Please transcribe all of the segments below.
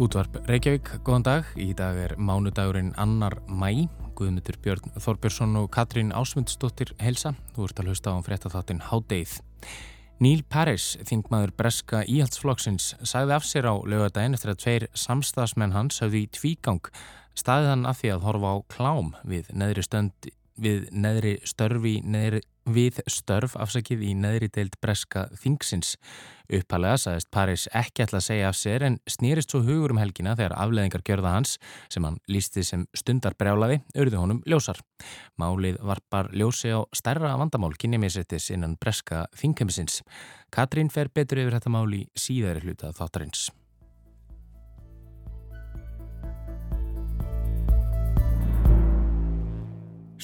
Útvarp Reykjavík, góðan dag. Í dag er mánudagurinn annar mæ. Guðmundur Björn Þorbjörnsson og Katrín Ásmundsdóttir helsa. Þú ert að hlusta á fréttatháttin Hádeið. Níl Paris, þingmaður breska íhaldsflokksins, sagði af sér á lögadaginn eftir að tveir samstagsmenn hans hafði í tvígang staðið hann af því að horfa á klám við neðri stönd við neðri störfi neðri, við störf afsakið í neðri deild breska þingsins. Uppalega sagðist Paris ekki ætla að segja af sér en snýrist svo hugur um helgina þegar afleðingar gjörða hans sem hann lísti sem stundar brjálaði auðvitað honum ljósar. Málið varpar ljósi á stærra vandamál kynjamisettis innan breska þingheimsins. Katrín fer betur yfir þetta mál í síðari hluta þáttarins.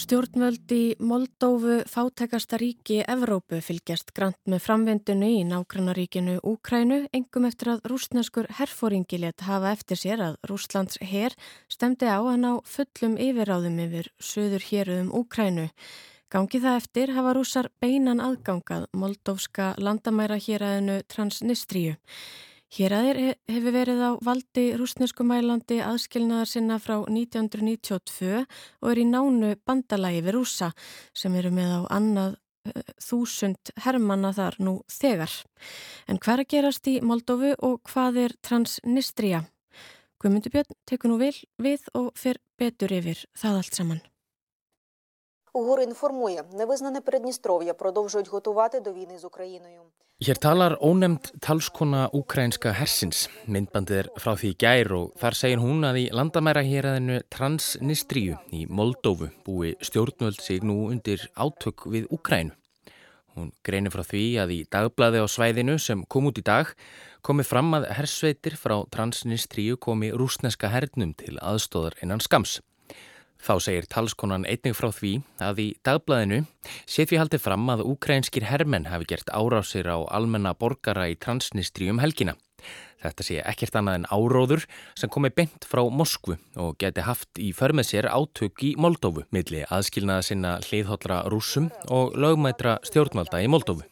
Stjórnvöld í Moldófu fátækasta ríki Evrópu fylgjast grant með framvendinu í nágrannaríkinu Úkrænu engum eftir að rúsneskur herfóringi let hafa eftir sér að Rúslands herr stemdi á að ná fullum yfiráðum yfir söður héruðum Úkrænu. Gangi það eftir hafa rúsar beinan aðgangað moldófska landamæra héræðinu Transnistríu. Héræðir hefur verið á valdi rúsneskumælandi aðskilnaðar sinna frá 1992 og er í nánu bandalagi við rúsa sem eru með á annað uh, þúsund hermanna þar nú þegar. En hver að gerast í Moldófu og hvað er Transnistria? Guðmundur Björn tekur nú vil við og fer betur yfir það allt saman. УГУР інформує, невизнане Придністров'я продовжують готувати до війни з Україною. Hér talar ónemnd talskona ukrainska hersins. Myndbandið er frá því gær og þar segir hún að í landamæra héræðinu Transnistríu í Moldófu búi stjórnvöld sig nú undir átök við Ukrænu. Hún greinir frá því að í dagblæði á svæðinu sem kom út í dag komi fram að hersveitir frá Transnistríu komi rúsneska hernum til aðstóðar innan skams. Þá segir talskonan einnig frá því að í dagblæðinu sé því haldið fram að ukrainskir hermenn hafi gert árásir á almenna borgara í transnistri um helgina. Þetta sé ekkert annað en áróður sem komi beint frá Moskvu og geti haft í förmið sér átök í Moldófu milli aðskilnaða sinna hliðhóllra rúsum og lögmætra stjórnvalda í Moldófu.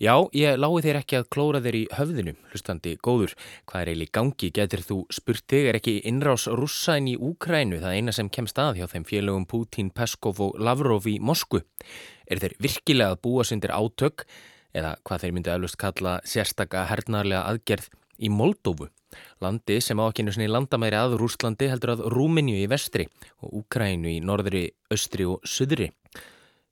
Já, ég lái þér ekki að klóra þér í höfðinu, hlustandi góður. Hvað er eiginlega gangi, getur þú spurt þig, er ekki innrás russain í Úkrænu það eina sem kemst að hjá þeim félögum Putin, Peskov og Lavrov í Mosku? Er þeir virkilega að búa sindir átök eða hvað þeir myndi aðlust kalla sérstakka hernarlega aðgerð í Moldófu? Landi sem á ekki njög landamæri að Rúslandi heldur að Rúminju í vestri og Úkrænu í norðri, östri og söðri.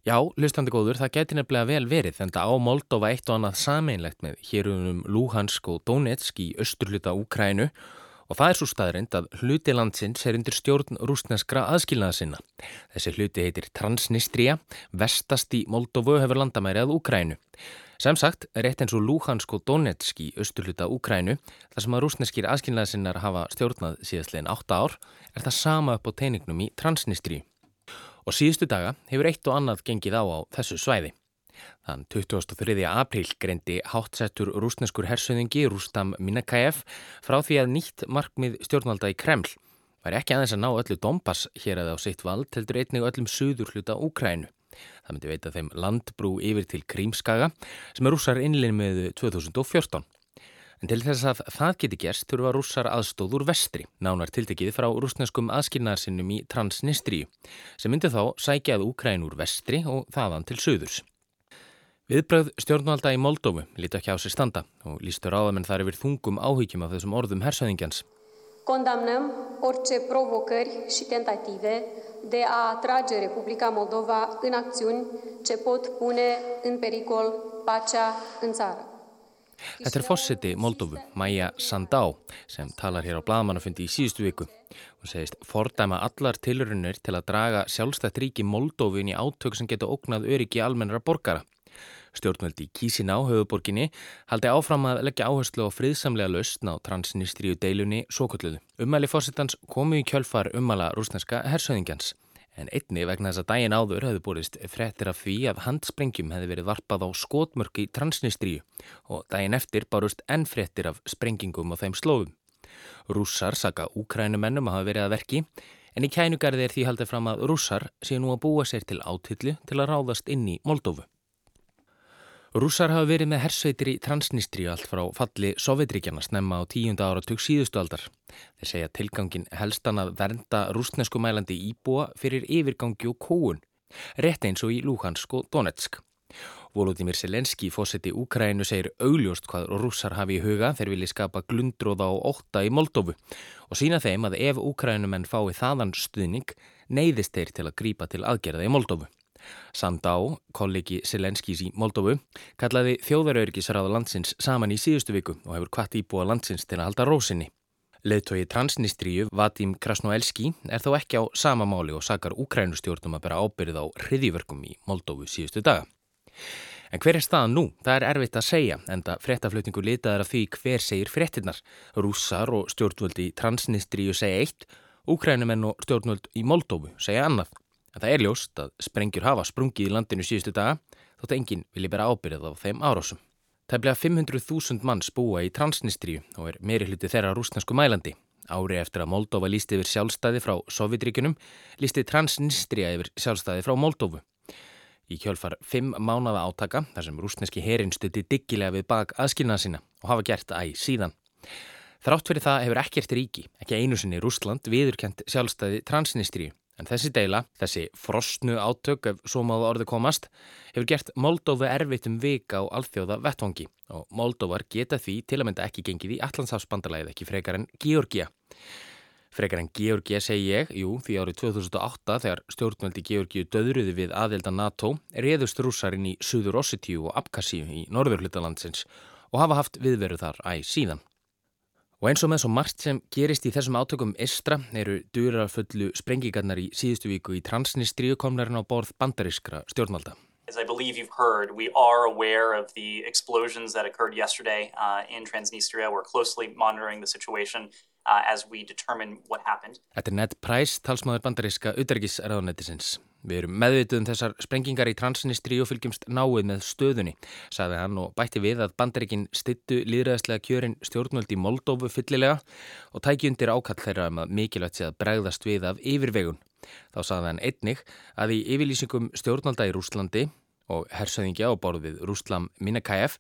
Já, hlustandi góður, það geti nefnilega vel verið en það á Moldova eitt og annað sameinlegt með hérunum Luhansk og Donetsk í östurluta Úkrænu og það er svo staðrind að hluti landsins er undir stjórn rúsneskra aðskilnaða sinna. Þessi hluti heitir Transnistria, vestast í Moldovu hefur landamæri að Úkrænu. Sem sagt, rétt eins og Luhansk og Donetsk í östurluta Úkrænu, þar sem að rúsneskir aðskilnaða sinnar hafa stjórnað síðastlegin 8 ár, er það sama upp á teiningnum í Transnistri og síðustu daga hefur eitt og annað gengið á á þessu svæði. Þann 23. apríl greindi hátsettur rúsneskur hersöðingi Rústam Minakaev frá því að nýtt markmið stjórnvalda í Kreml var ekki aðeins að ná öllu Dombass hér að á sitt vald heldur einnig öllum söður hluta Úkrænu. Það myndi veita þeim landbrú yfir til Krímskaga sem er rússar innlinn með 2014. En til þess að það geti gerst þurfa rússar aðstóð úr vestri, nánar tiltekið frá rúsneskum aðskilnaðarsinnum í Transnistríu, sem myndi þá sækjað Úkræn úr vestri og þaðan til söðurs. Viðbröð stjórnvalda í Moldófu líti ekki á sér standa og lístur áðamenn þar yfir þungum áhyggjum af þessum orðum hersöðingjans. Condamnăm orice provocări și tentative de a atrage Republica Moldova în acțiuni ce pot pune în pericol pacea în țară. Þetta er fósiti Moldófu, Maja Sandá, sem talar hér á bladamannafundi í síðustu viku. Hún segist fordæma allar tilurinnir til að draga sjálfstætt ríki Moldófu inn í átök sem getur ógnað öryggi almennara borgara. Stjórnvöldi Kísiná, höfuborginni, haldi áfram að leggja áherslu á friðsamlega lausn á transnistríu deilunni Sokotluðu. Umæli fósitans komu í kjölfar umæla rúsneska hersöðingjans. En einni vegna þess að daginn áður hefði borist frettir af því að handsprengjum hefði verið varpað á skotmörki í transnistríu og daginn eftir barust enn frettir af sprengingum á þeim slóðum. Rússar saka úkrænumennum að hafa verið að verki en í kænugarði er því haldið fram að rússar sé nú að búa sér til átillu til að ráðast inn í Moldófu. Rússar hafa verið með hersveitir í Transnistri allt frá falli Sovjetríkjana snemma á tíunda áratug síðustu aldar. Þeir segja tilgangin helstan að vernda rúsnesku mælandi íbúa fyrir yfirgangi og kóun, rétt eins og í Luhansk og Donetsk. Volodymyr Selenski, fósetti Úkrænu, segir augljóst hvað rússar hafi í huga þeir vilja skapa glundróða og ótta í Moldófu og sína þeim að ef Úkrænumenn fái þaðan stuðning neyðist þeir til að grípa til aðgerða í Moldófu. Sandá, kollegi Selenskís í Moldófu, kallaði þjóðarauðrikisraða landsins saman í síðustu viku og hefur kvart íbúa landsins til að halda rósinni. Leðtói Transnistríu, Vadim Krasnoelski, er þó ekki á sama máli og sakar Ukrænustjórnum að bera ábyrð á hriðiverkum í Moldófu síðustu daga. En hver er staðan nú? Það er erfitt að segja, en það fréttaflutningu litaður af því hver segir fréttinnar. Rússar og stjórnvöld í Transnistríu segja eitt, Ukrænumenn og stjórnvöld í Moldófu segja annað. En það er ljóst að sprengjur hafa sprungið í landinu síðustu daga þótt enginn vilji bera ábyrðið á þeim árásum. Það bleið 500.000 manns búa í Transnistríu og er meiri hluti þeirra rúsnesku mælandi. Ári eftir að Moldova lísti yfir sjálfstæði frá Sovjetríkunum lísti Transnistria yfir sjálfstæði frá Moldovu. Í kjölfar fimm mánada átaka þar sem rúsneski herin stutti diggilega við bak aðskilnaða sína og hafa gert æg síðan. Þrátt fyrir það hefur ekkert ríki, ekki einu sinni Rúsland, viðurkent sjálfstæði Transnistríu En þessi deila, þessi frostnu átök ef svo máðu orði komast, hefur gert Moldófi erfitt um vika á alþjóða vettvangi og Moldóvar geta því til að mynda ekki gengið í Allandsafsbandalæðið ekki frekar en Georgia. Frekar en Georgia segi ég, jú, því árið 2008 þegar stjórnveldi Georgiu döðruði við aðelda NATO reyðust rússarinn í Suður Ossetíu og Abkhazíu í norðurhlutalandsins og hafa haft viðveru þar æg síðan. Og eins og með svo margt sem gerist í þessum átökum Istra eru durafullu sprengingarnar í síðustu viku í transnistríu komnarinn á borð bandarískra stjórnvalda. As I believe you've heard, we are aware of the explosions that occurred yesterday uh, in Transnistria. We're closely monitoring the situation uh. Þetta er Ned Price, talsmaður bandaríska utarikisraðunættisins. Við erum meðvituð um þessar sprengingar í Transnistri og fylgjumst náið með stöðunni, saði hann og bætti við að bandaríkinn stittu líðræðslega kjörin stjórnvöld í Moldófu fyllilega og tæki undir ákall þeirra um að mikilvægt sé að bregðast við af yfirvegun. Þá saði hann einnig að í yfirlýsingum stjórnvalda í Rúslandi og hersöðingja á borðið Rúslam Minakæf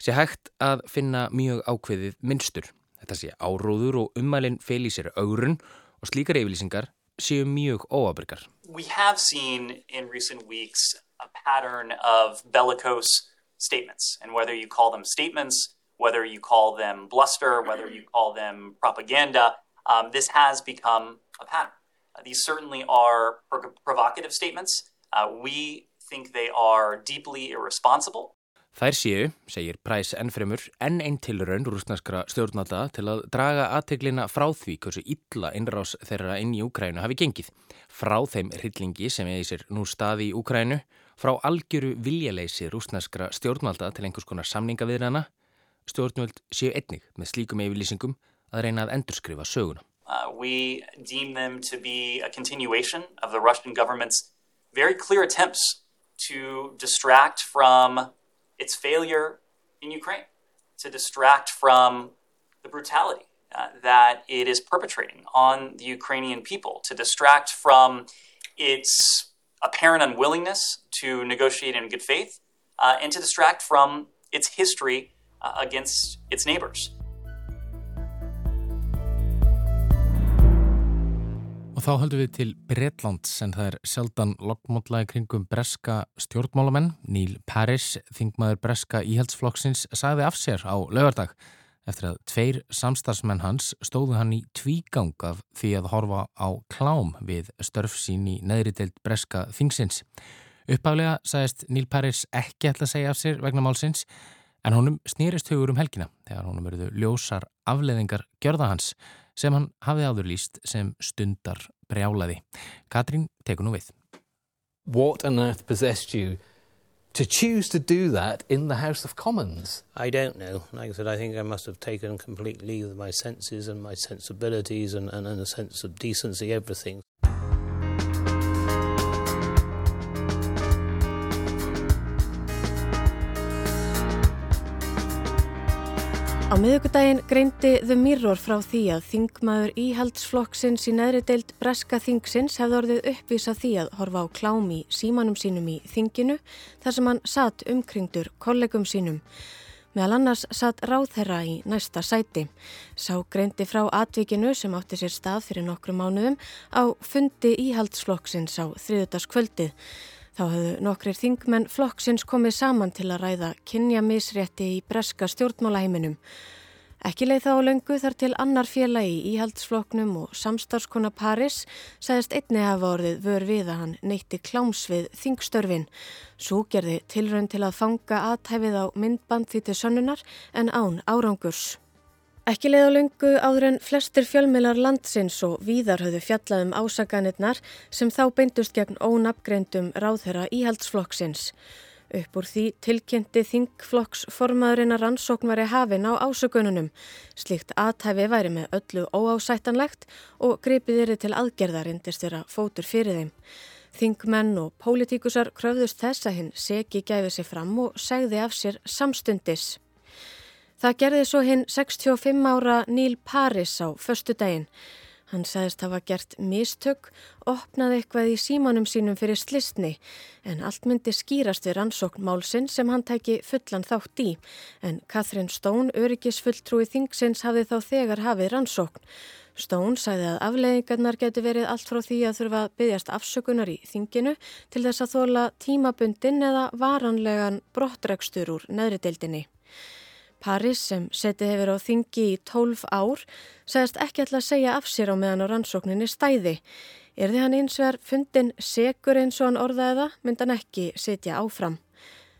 sé hægt að finna mjög ákveðið minnstur. Þetta sé áróður og ummælinn fel í sér augurinn og slíkar yfirlýsingar séu mjög óabryggar. We have seen in recent weeks a pattern of bellicose statements and whether you call them statements, whether you call them bluster, whether you call them propaganda, um, this has become a pattern. Uh, these certainly are provocative statements. Uh, we think they are deeply irresponsible. Þær séu, segir Præs ennfremur, enn einn tilraun rúsnarskra stjórnalda til að draga aðteglina frá því hversu illa innrás þeirra inn í Úkrænu hafi gengið. Frá þeim hryllingi sem eða sér nú staði í Úkrænu, frá algjöru viljaleysi rúsnarskra stjórnalda til einhvers konar samningaviðrana, stjórnvöld séu einnig með slíkum yfirlýsingum að reyna að endurskrifa söguna. Uh, we deem them to be a continuation of the Russian government's very clear attempts to distract from its failure in Ukraine to distract from the brutality uh, that it is perpetrating on the Ukrainian people, to distract from its apparent unwillingness to negotiate in good faith, uh, and to distract from its history uh, against its neighbors. Þá höldum við til Breitlands en það er sjaldan lokkmótlaði kringum breska stjórnmálamenn. Níl Paris, þingmaður breska íhaldsflokksins, sagði af sér á lögardag eftir að tveir samstagsmenn hans stóðu hann í tvígang af því að horfa á klám við störf sín í neðri deilt breska þingsins. Uppálega sagðist Níl Paris ekki ætla að segja af sér vegna málsins en honum snýrist hugur um helgina þegar honum verðu ljósar afleðingar gjörða hans sem hann hafði áður líst sem stundar brjálaði. Katrín tekur nú við. What on earth possessed you to choose to do that in the House of Commons? I don't know. Like I said, I think I must have taken complete leave of my senses and my sensibilities and, and, and a sense of decency, everything. Á miðugudaginn greindi The Mirror frá því að þingmaður íhaldsflokksins í neðri deild Breska þingsins hefði orðið uppvísa því að horfa á klám í símanum sínum í þinginu þar sem hann satt umkringdur kollegum sínum. Meðal annars satt ráðherra í næsta sæti. Sá greindi frá atvikinu sem átti sér stað fyrir nokkru mánuðum á fundi íhaldsflokksins á þriðutaskvöldið. Þá höfðu nokkrir þingmenn flokksins komið saman til að ræða kynjamisrétti í breska stjórnmálaheiminum. Ekki leið þá löngu þar til annar félagi í íhaldsflokknum og samstarfskona Paris sagðist einni hafa orðið vör við að hann neytti kláms við þingstörfin. Svo gerði tilrönd til að fanga aðtæfið á myndband því til sönnunar en án árangurs. Ekki leið á lungu áður en flestir fjölmilar landsins og víðar höfðu fjallað um ásaganirnar sem þá beindust gegn ónafgreindum ráðherra íhaldsflokksins. Upp úr því tilkynnti þingflokksformaðurinn að rannsókn væri hafin á ásökununum. Slikt aðtæfi væri með öllu óásættanlegt og gripið eru til aðgerðar indist þeirra fótur fyrir þeim. Þingmenn og pólitíkusar kröfðust þess að hinn segi gæfi sig fram og segði af sér samstundis. Það gerði svo hinn 65 ára Níl Paris á förstu daginn. Hann sagðist hafa gert mistök, opnaði eitthvað í símanum sínum fyrir slistni en allt myndi skýrast við rannsókn málsinn sem hann tæki fullan þátt í en Catherine Stone, öryggisfulltrúi þingsins, hafði þá þegar hafið rannsókn. Stone sagði að afleiðingarnar getur verið allt frá því að þurfa byggjast afsökunar í þinginu til þess að þóla tímabundin eða varanlegan brottregstur úr neðri deildinni. Paris sem setið hefur á þingi í 12 ár segast ekki alltaf að segja af sér á meðan á rannsókninni stæði. Er því hann eins vegar fundin segur eins og hann orðaði það myndan ekki setja áfram.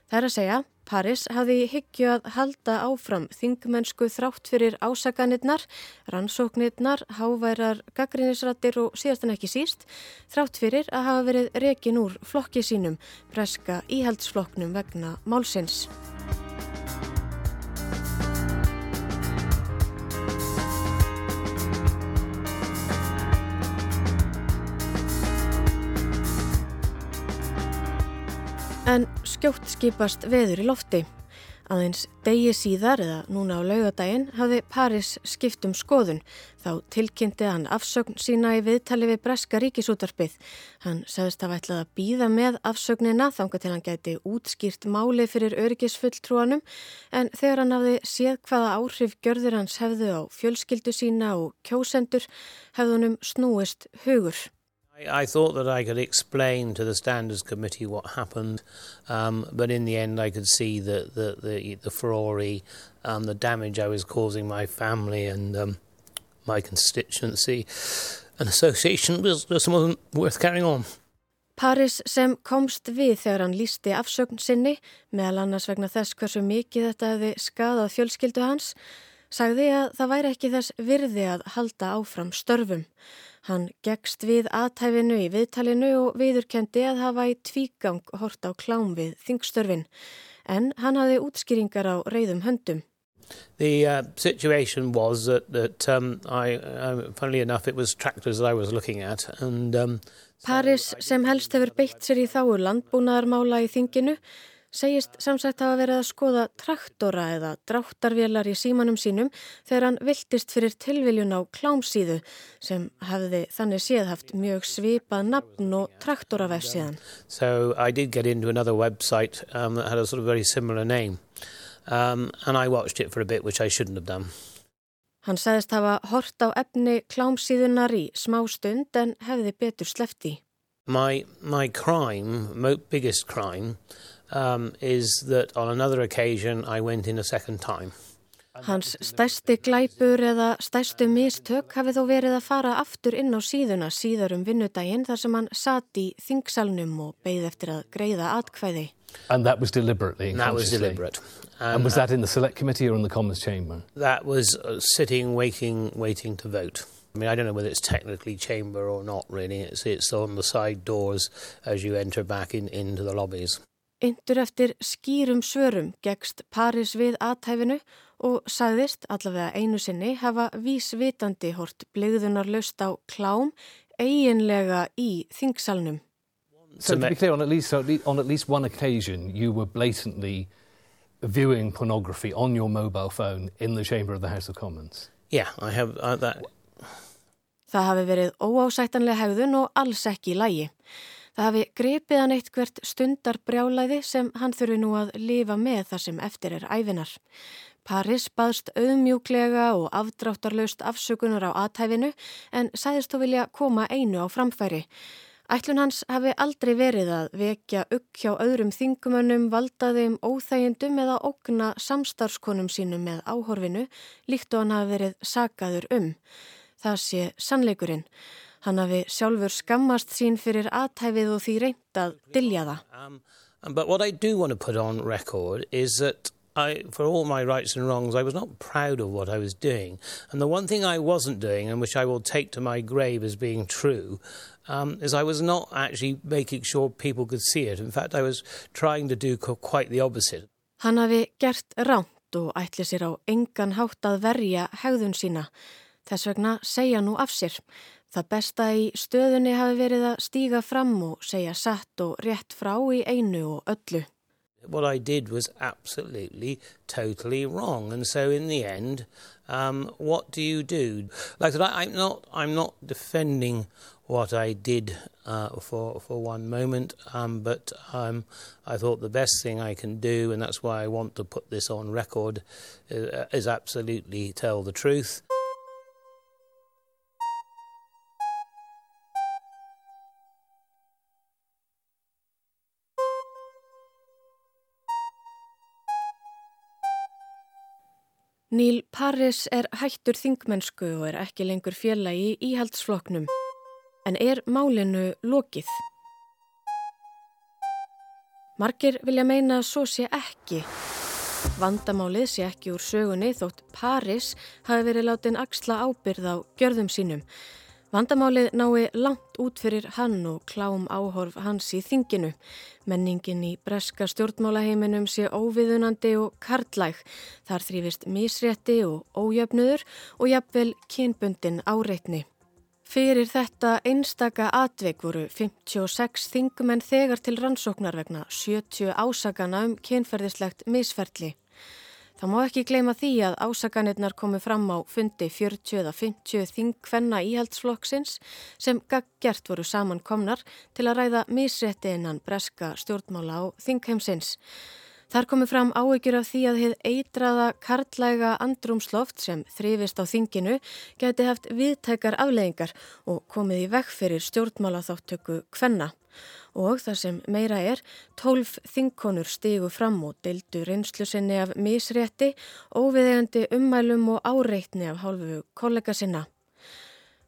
Það er að segja, Paris hafði hyggju að halda áfram þingmennsku þrátt fyrir ásaganirnar, rannsóknirnar, háværar, gaggrínisrættir og síðast en ekki síst, þrátt fyrir að hafa verið rekin úr flokki sínum, breska íhaldsflokknum vegna málsins. En skjótt skipast veður í lofti. Aðeins degi síðar eða núna á laugadaginn hafði Paris skipt um skoðun. Þá tilkynnti hann afsögn sína í viðtali við Breska ríkisútarpið. Hann sagðist að vætlað að býða með afsögnina þanga til hann gæti útskýrt máli fyrir öryggisfulltrúanum en þegar hann hafði séð hvaða áhrif gjörður hans hefðu á fjölskyldu sína og kjósendur hefðunum snúist hugur. I, I thought that I could explain to the Standards Committee what happened, um, but in the end, I could see that the the, the Ferrari, um, the damage I was causing my family and um, my constituency and association was just wasn't worth carrying on. Paris sem komst við þegar hann lísti afsögn sinni, meðal annars vegna þess hversu mikið þetta hefði skadað fjölskyldu hans, sagði að það væri ekki þess virði að halda áfram störfum. Hann gegst við aðtæfinu í viðtalinu og viðurkendi að hafa í tvígang hort á klám við þingstörfin, en hann hafi útskýringar á reyðum höndum. The uh, situation was that, that um, I, uh, funnily enough, it was tractors that I was looking at and... Um, Paris sem helst hefur beitt sér í þáu landbúnaðarmála í þinginu segist samsagt hafa verið að skoða traktora eða dráttarvélar í símanum sínum þegar hann viltist fyrir tilviljun á klámsíðu sem hefði þannig séð haft mjög svipað nafn og traktoravefsíðan. So I did get into another website um, that had a sort of very similar name um, and I watched it for a bit which I shouldn't have done. Hann sagðist hafa hort á efni klámsíðunar í smá stund en hefði betur slefti. My, my crime, my biggest crime um, is that on another occasion I went in a second time. Hans stærsti glæpur eða stærstu mistök hafi þó verið að fara aftur inn á síðuna síðar um vinnudaginn þar sem hann satt í þingsalnum og beigð eftir að greiða atkvæði. And that was deliberately? That was deliberate. And, and was that in the select committee or in the Commons chamber? That was uh, sitting, waiting, waiting to vote. I mean, I don't know whether it's technically chamber or not really. It's, it's on the side doors as you enter back in, into the lobbies. Yndur eftir skýrum svörum gegst Paris við aðtæfinu og sagðist allavega einu sinni hafa vísvitandi hort blegðunar löst á klám eiginlega í þingsalnum. So to be clear, on at, least, on at least one occasion you were blatantly viewing pornography on your mobile phone in the chamber of the House of Commons? Yeah, I have uh, that. Það hafi verið óásættanlega hegðun og alls ekki í lægi. Það hafi grepið hann eitt hvert stundar brjálæði sem hann þurfi nú að lifa með þar sem eftir er æfinar. Paris baðst auðmjúklega og afdráttarlaust afsökunar á aðtæfinu en sæðist þó vilja koma einu á framfæri. Ætlun hans hafi aldrei verið að vekja ukk hjá öðrum þingumönnum, valdaðum, óþægindum eða ógna samstarfskonum sínum með áhorfinu líkt og hann hafi verið sagaður um. Það sé sannleikurinn. Hann hafi sjálfur skammast sín fyrir aðtæfið og því reynd að dilja það. Um, but what I do want to put on record is that I, for all my rights and wrongs, I was not proud of what I was doing. And the one thing I wasn't doing, and which I will take to my grave as being true, um, is I was not actually making sure people could see it. In fact, I was trying to do quite the opposite. Hann hafi gert ránt og ætli sér á engan hátt að verja hegðun sína. Þess vegna segja nú af sér. Það besta í stöðunni hafi verið að stíga fram og segja satt og rétt frá í einu og öllu. what I did was absolutely, totally wrong. And so, in the end, um, what do you do? Like I said, I, am not, I'm not defending what I did uh, for for one moment, um, but um, I thought the best thing I can do, and that's why I want to put this on record, uh, is absolutely tell the truth. Níl Paris er hættur þingmennsku og er ekki lengur félagi í íhaldsfloknum. En er málinu lokið? Margir vilja meina að svo sé ekki. Vandamálið sé ekki úr sögunni þótt Paris hafi verið látin axla ábyrð á gjörðum sínum. Vandamálið nái langt út fyrir hann og klám áhorf hans í þinginu. Menningin í breska stjórnmálaheiminum sé óviðunandi og karlæg. Þar þrýfist misrétti og ójöfnuður og jafnvel kynbundin áreitni. Fyrir þetta einstaka atveik voru 56 þingumenn þegar til rannsóknar vegna 70 ásakana um kynferðislegt misferðli. Það má ekki gleyma því að ásaganirnar komu fram á fundi 40 eða 50 þingkvenna íhaldsflokksins sem gaggjert voru samankomnar til að ræða misrétti innan breska stjórnmála á þingheimsins. Þar komu fram áegjur af því að heið eitraða karlæga andrumsloft sem þrifist á þinginu geti haft viðtækar afleðingar og komið í vekk fyrir stjórnmála þáttöku kvenna og það sem meira er, tólf þinkonur stígu fram og deildu reynslu sinni af misrétti, óviðegandi ummælum og áreitni af hálfu kollega sinna.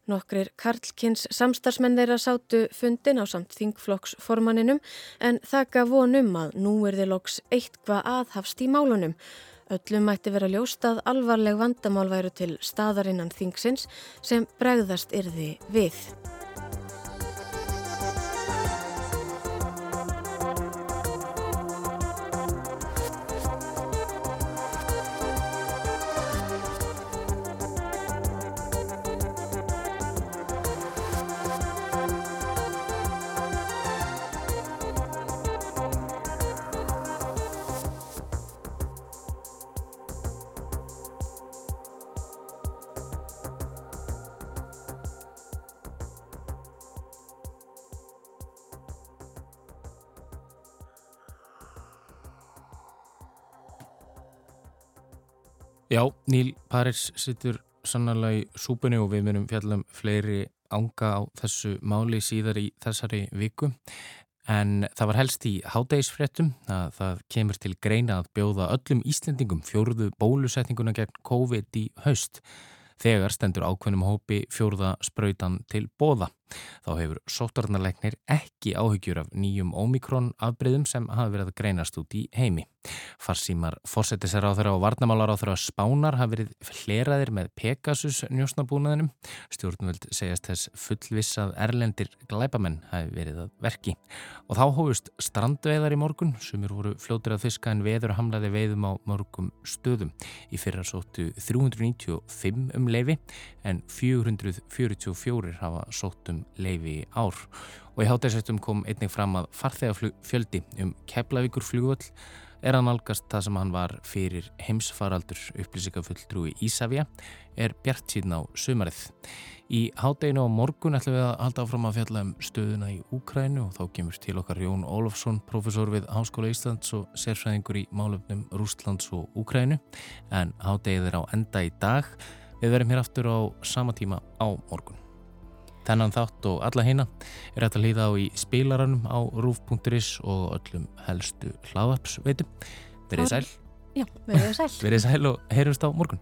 Nokkrir Karlkins samstarsmenn þeirra sátu fundin á samt þingflokksformaninum en það gaf vonum að nú er þið loks eitthvað aðhafst í málunum. Öllum mætti vera ljóst að alvarleg vandamál væru til staðarinnan þingsins sem bregðast yrði við. Já, Níl Paris sittur sannlega í súpunni og við myndum fjallum fleiri ánga á þessu máli síðar í þessari viku. En það var helst í hádægisfrettum að það kemur til greina að bjóða öllum Íslendingum fjórðu bólusetninguna gegn COVID í haust þegar stendur ákveðnum hópi fjórða spröytan til bóða. Þá hefur sótarnarleiknir ekki áhyggjur af nýjum ómikrón afbreyðum sem hafa verið að greinast út í heimi. Farsímar þeirra og varnamálar á þeirra spánar hafa verið hleraðir með Pegasus njósnabúnaðinum. Stjórnvöld segjast þess fullvissað erlendir glæpamenn hafi verið að verki. Og þá hófust strandveðar í morgun sem eru voru fljóttir að fiska en veður hamlaði veiðum á morgum stöðum. Í fyrra sóttu 395 um leifi en 444 hafa sótt um leifi ár. Og í hátæðsveitum kom einnig fram að farþegafjöldi um Keflavíkur flugvöll er að nálgast það sem hann var fyrir heimsfaraldur upplýsingafulltrúi Ísafja er bjart síðan á sumarið. Í hádeginu á morgun ætlum við að halda áfram að fjalla um stöðuna í Úkrænu og þá kemur til okkar Jón Ólofsson, profesor við Háskóla Íslands og sérfræðingur í málefnum Rústlands og Úkrænu en hádegið er á enda í dag. Við verðum hér aftur á sama tíma á morgun. Þennan þátt og alla hýna er hægt að hlýða á í spilaranum á rúf.is og öllum helstu hlaðvarpsveitum. Verðið sæl. Já, verðið sæl. Verðið sæl og heyrjumst á morgun.